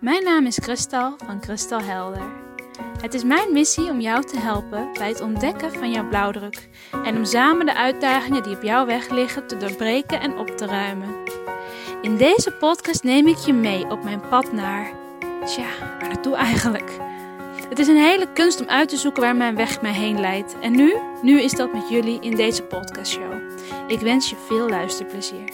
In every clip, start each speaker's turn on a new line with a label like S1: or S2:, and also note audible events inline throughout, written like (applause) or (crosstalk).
S1: Mijn naam is Kristal van Kristal Helder. Het is mijn missie om jou te helpen bij het ontdekken van jouw blauwdruk en om samen de uitdagingen die op jouw weg liggen te doorbreken en op te ruimen. In deze podcast neem ik je mee op mijn pad naar. Tja, waar naartoe eigenlijk? Het is een hele kunst om uit te zoeken waar mijn weg mij heen leidt. En nu, nu is dat met jullie in deze podcastshow. Ik wens je veel luisterplezier.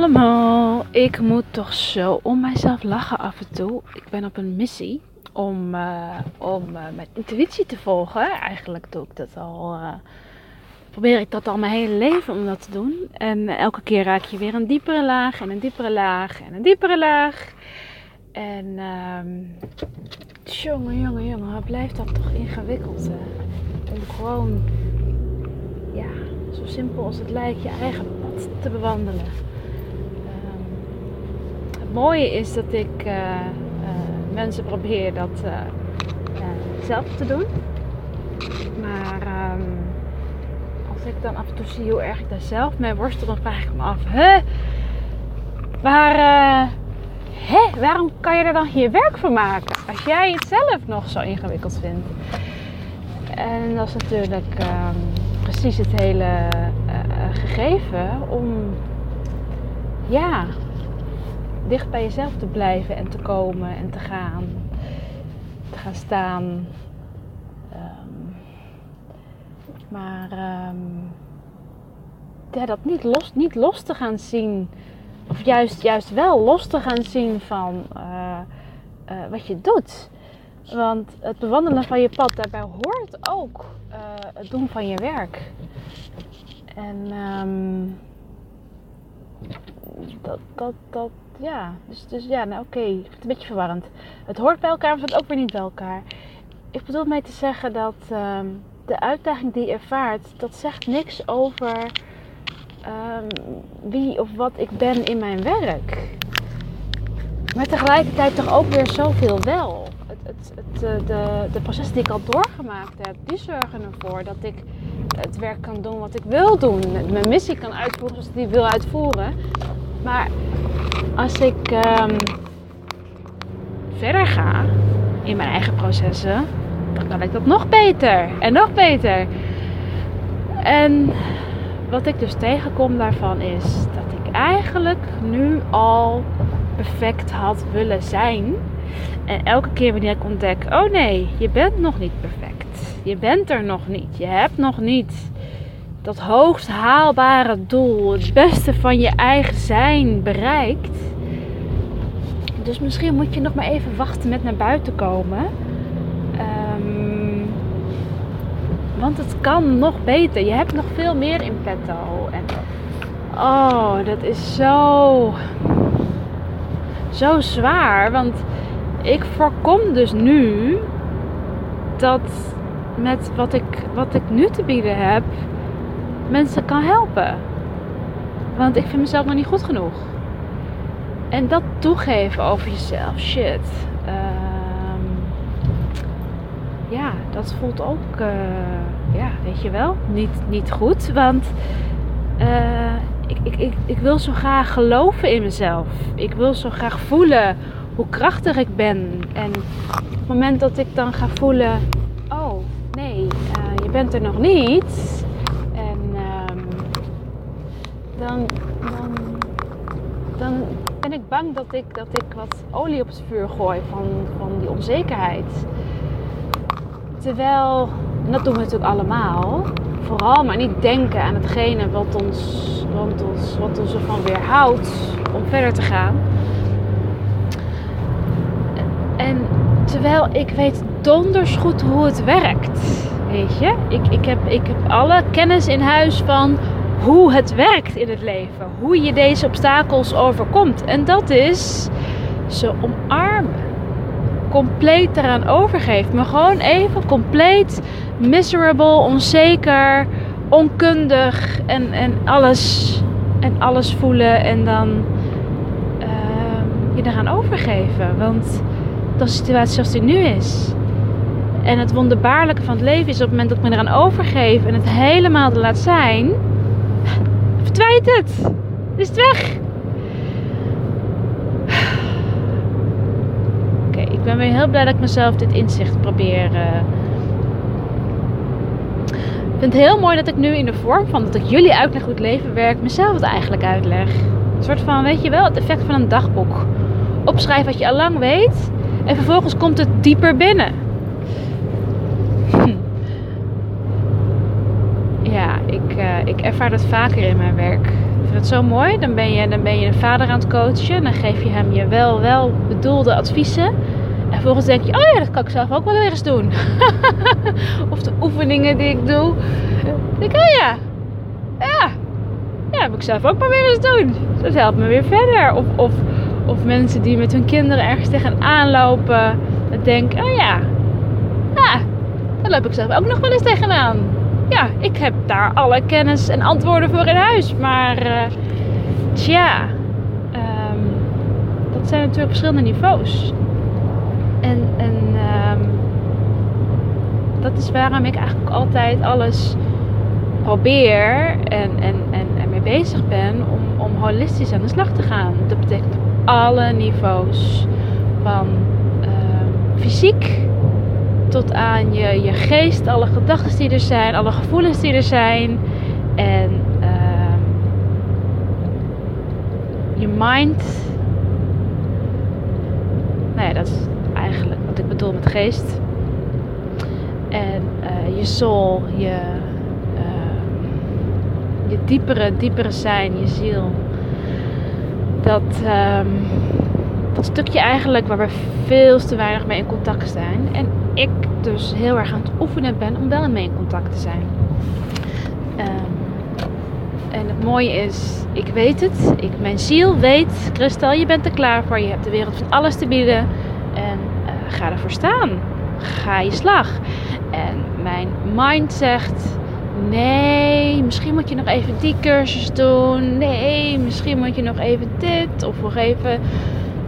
S1: Allemaal. Ik moet toch zo om mijzelf lachen af en toe. Ik ben op een missie om, eh, om eh, mijn intuïtie te volgen. Eigenlijk doe ik dat al. eh, probeer ik dat al mijn hele leven om dat te doen. En elke keer raak je weer een diepere laag en een diepere laag en een diepere laag. En ehm jongen, jongen, jongen, wat blijft dat toch ingewikkeld? Om gewoon, ja, zo simpel als het lijkt, je eigen pad te bewandelen. Mooie is dat ik eh, eh, mensen probeer dat eh, zelf te doen. Maar ehm, als ik dan af en toe zie hoe erg ik daar zelf mee worstel, dan vraag ik me af: hè? Eh, hè? Waarom kan je er dan je werk van maken? Als jij het zelf nog zo ingewikkeld vindt. En dat is natuurlijk ehm, precies het hele gegeven om ja, dicht bij jezelf te blijven en te komen en te gaan, te gaan staan. Ehm, maar ehm, dat niet los, niet los te gaan zien, of juist, juist wel los te gaan zien van eh, eh, wat je doet. Want het bewandelen van je pad, daarbij hoort ook eh, het doen van je werk. En ehm, dat, dat, ja. Dus, dus ja, nou oké, het een beetje verwarrend. Het hoort bij elkaar, maar het ook weer niet bij elkaar. Ik bedoel mee te zeggen dat ehm, de uitdaging die je ervaart, dat zegt niks over ehm, wie of wat ik ben in mijn werk. Maar tegelijkertijd toch ook weer zoveel wel. Het, het, het, eh, de, de processen die ik al doorgemaakt heb, die zorgen ervoor dat ik het werk kan doen wat ik wil doen. Mijn missie kan uitvoeren zoals ik die wil uitvoeren. Maar als ik ehm, verder ga in mijn eigen processen, dan kan ik dat nog beter en nog beter. En wat ik dus tegenkom daarvan is dat ik eigenlijk nu al perfect had willen zijn. En elke keer wanneer ik ontdek, oh nee, je bent nog niet perfect. Je bent er nog niet. Je hebt nog niet dat hoogst haalbare doel, het beste van je eigen zijn bereikt. Dus misschien moet je nog maar even wachten met naar buiten komen. Ehm, want het kan nog beter. Je hebt nog veel meer in petto. En oh, dat is zo zo zwaar. Want ik voorkom dus nu dat met wat ik, wat ik nu te bieden heb, mensen kan helpen. Want ik vind mezelf nog niet goed genoeg. En dat toegeven over jezelf, shit. Ehm, ja, dat voelt ook, eh, ja, weet je wel, niet, niet goed. Want eh, ik, ik, ik, ik wil zo graag geloven in mezelf. Ik wil zo graag voelen hoe krachtig ik ben. En op het moment dat ik dan ga voelen: oh nee, eh, je bent er nog niet. En ehm, dan, ben ik bang dat ik, dat ik wat olie op het vuur gooi van, van die onzekerheid. Terwijl, en dat doen we natuurlijk allemaal, vooral maar niet denken aan hetgene wat ons, wat ons, wat ons ervan weerhoudt om verder te gaan. En terwijl ik weet donders goed hoe het werkt, weet je. Ik, ik, heb, ik heb alle kennis in huis van hoe het werkt in het leven. Hoe je deze obstakels overkomt. En dat is ze omarmen. Compleet eraan overgeven. Maar gewoon even compleet miserable, onzeker, onkundig en, en alles en alles voelen en dan uh, je eraan overgeven. Want dat is de situatie zoals die nu is. En het wonderbaarlijke van het leven is op het moment dat ik me eraan overgeef en het helemaal er laat zijn, verdwijnt het. Is het weg. Oké, ik ben weer heel blij dat ik mezelf dit inzicht probeer. Uh... Ik vind het heel mooi dat ik nu in de vorm van dat ik jullie uitleg hoe het leven werkt, mezelf het eigenlijk uitleg. Een soort van, weet je wel, het effect van een dagboek. Opschrijf wat je al lang weet en vervolgens komt het dieper binnen. Hm. Ja, ik, uh, ik ervaar dat vaker in mijn werk. Ik vind het zo mooi. Dan ben, je, dan ben je een vader aan het coachen. Dan geef je hem je wel, wel bedoelde adviezen. En vervolgens denk je, oh ja, dat kan ik zelf ook wel weer eens doen. (laughs) of de oefeningen die ik doe. Denk ik, oh ja, ja, ja, dat ik zelf ook maar weer eens doen. Dat helpt me weer verder. Of, of, of mensen die met hun kinderen ergens tegenaan lopen. Dan denk oh ja, ja, daar loop ik zelf ook nog wel eens tegenaan. Ja, ik heb daar alle kennis en antwoorden voor in huis. Maar uh, tja, um, dat zijn natuurlijk verschillende niveaus. En, en um, dat is waarom ik eigenlijk altijd alles probeer en, en, en, en mee bezig ben om, om holistisch aan de slag te gaan. Dat betekent op alle niveaus. Van uh, fysiek tot aan je, je geest, alle gedachten die er zijn, alle gevoelens die er zijn. En uh, je mind. Nou ja, dat is eigenlijk wat ik bedoel met geest. En uh, je soul, je, uh, je diepere, diepere zijn, je ziel. Dat, um, dat stukje eigenlijk waar we veel te weinig mee in contact zijn. En ik dus heel erg aan het oefenen ben om wel mee in contact te zijn. Um, en het mooie is, ik weet het. Ik, mijn ziel weet, Kristal, je bent er klaar voor. Je hebt de wereld van alles te bieden. En uh, ga ervoor staan. Ga je slag. En mijn mind zegt, nee, misschien moet je nog even die cursus doen. Nee, misschien moet je nog even dit. Of nog even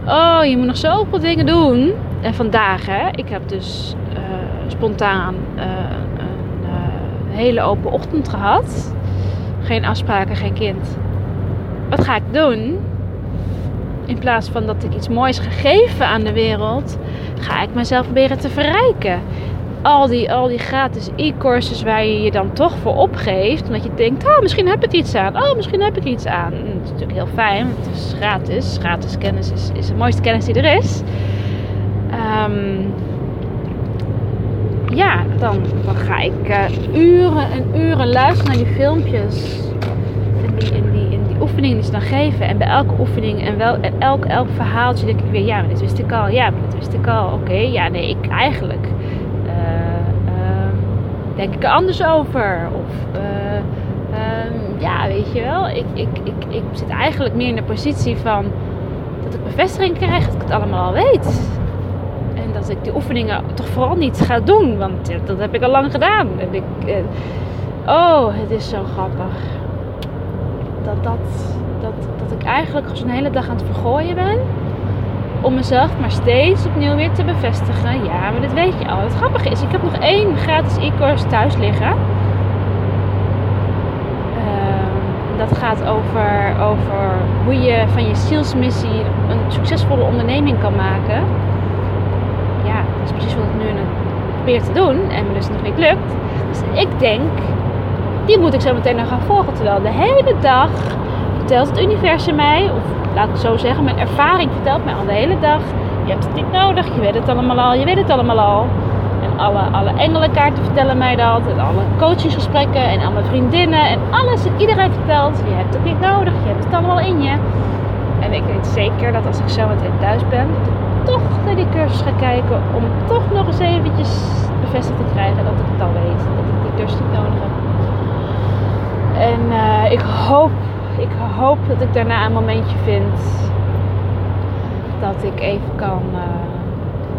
S1: oh, je moet nog zoveel dingen doen. En vandaag, hè, ik heb dus uh, spontaan uh, een uh, hele open ochtend gehad. Geen afspraken, geen kind. Wat ga ik doen? In plaats van dat ik iets moois gegeven aan de wereld, ga ik mezelf proberen te verrijken al die, al die gratis e-courses waar je je dan toch voor opgeeft. Omdat je denkt, oh, misschien heb ik iets aan. Oh, misschien heb ik iets aan. Dat is natuurlijk heel fijn, want het is gratis. Gratis kennis is, is de mooiste kennis die er is. Um, ja, dan, dan ga ik uh, uren en uren luisteren naar die filmpjes. En die, en die, die oefeningen die ze dan geven. En bij elke oefening en, wel, en elk, elk verhaaltje denk ik weer, ja, maar dit wist ik al. Ja, maar dit wist ik al. Oké, ja, nee, ik eigenlijk denk ik er anders over. Of uh, um, ja, weet je wel. Ik, ik, ik, ik zit eigenlijk meer in de positie van dat ik bevestiging krijg dat ik het allemaal al weet. Dat ik die oefeningen toch vooral niet ga doen, want dat heb ik al lang gedaan. En ik, uh, oh, het is zo grappig. Dat, dat, dat, dat ik eigenlijk zo'n hele dag aan het vergooien ben om mezelf maar steeds opnieuw weer te bevestigen. Ja, maar dit weet je al. Het grappige is, ik heb nog één gratis e-course thuis liggen. Uh, dat gaat over, over hoe je van je zielsmissie een succesvolle onderneming kan maken. Dat is precies wat ik nu probeer te doen en me dus nog niet lukt. Dus ik denk, die moet ik zo meteen nog gaan volgen. Terwijl de hele dag vertelt het universum mij, of laat ik zo zeggen, mijn ervaring vertelt mij al de hele dag. Je hebt het niet nodig, je weet het allemaal al, je weet het allemaal al. En alle, alle engelenkaarten vertellen mij dat. En alle coachingsgesprekken en alle vriendinnen en alles. En iedereen vertelt, je hebt het niet nodig, je hebt het allemaal in je. En ik weet zeker dat als ik zo meteen thuis ben, toch naar die cursus ga kijken. Om toch nog eens eventjes bevestigd te krijgen dat ik het al weet. Dat ik die cursus niet nodig heb. En uh, ik hoop ik hoop dat ik daarna een momentje vind dat ik even kan uh,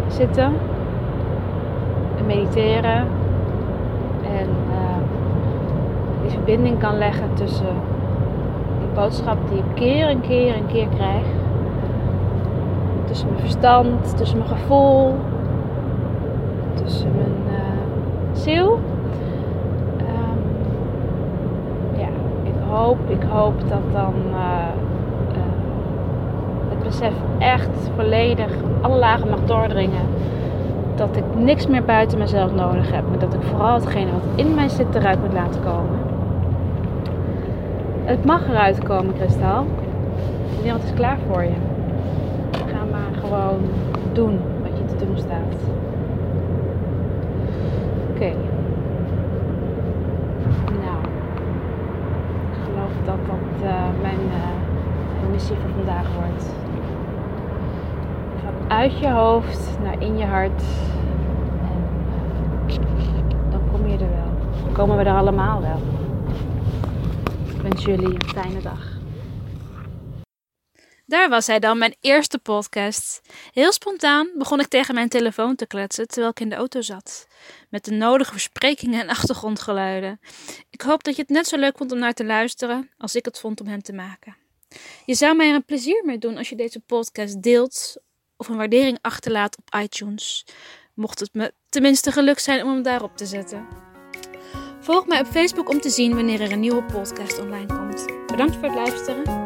S1: zitten en mediteren en uh, die verbinding kan leggen tussen die boodschap die ik keer en keer en keer krijg. Tussen mijn verstand, tussen mijn gevoel, tussen mijn uh, ziel. Um, ja, ik hoop, ik hoop dat dan uh, uh, het besef echt volledig alle lagen mag doordringen. Dat ik niks meer buiten mezelf nodig heb, maar dat ik vooral hetgene wat in mij zit eruit moet laten komen. Het mag eruit komen, Kristal. Wereld is klaar voor je. Gewoon doen wat je te doen staat. Oké. Nou. Ik geloof dat dat uh, mijn, uh, missie voor vandaag wordt. Van uit je hoofd naar in je hart. En uh, dan kom je er wel. Dan komen we er allemaal wel wens jullie een fijne dag.
S2: Daar was hij dan, mijn eerste podcast. Heel spontaan begon ik tegen mijn telefoon te kletsen terwijl ik in de auto zat. Met de nodige versprekingen en achtergrondgeluiden. Ik hoop dat je het net zo leuk vond om naar te luisteren als ik het vond om hem te maken. Je zou mij er een plezier mee doen als je deze podcast deelt of een waardering achterlaat op iTunes. Mocht het me tenminste geluk zijn om hem daarop te zetten. Volg mij op Facebook om te zien wanneer er een nieuwe podcast online komt. Bedankt voor het luisteren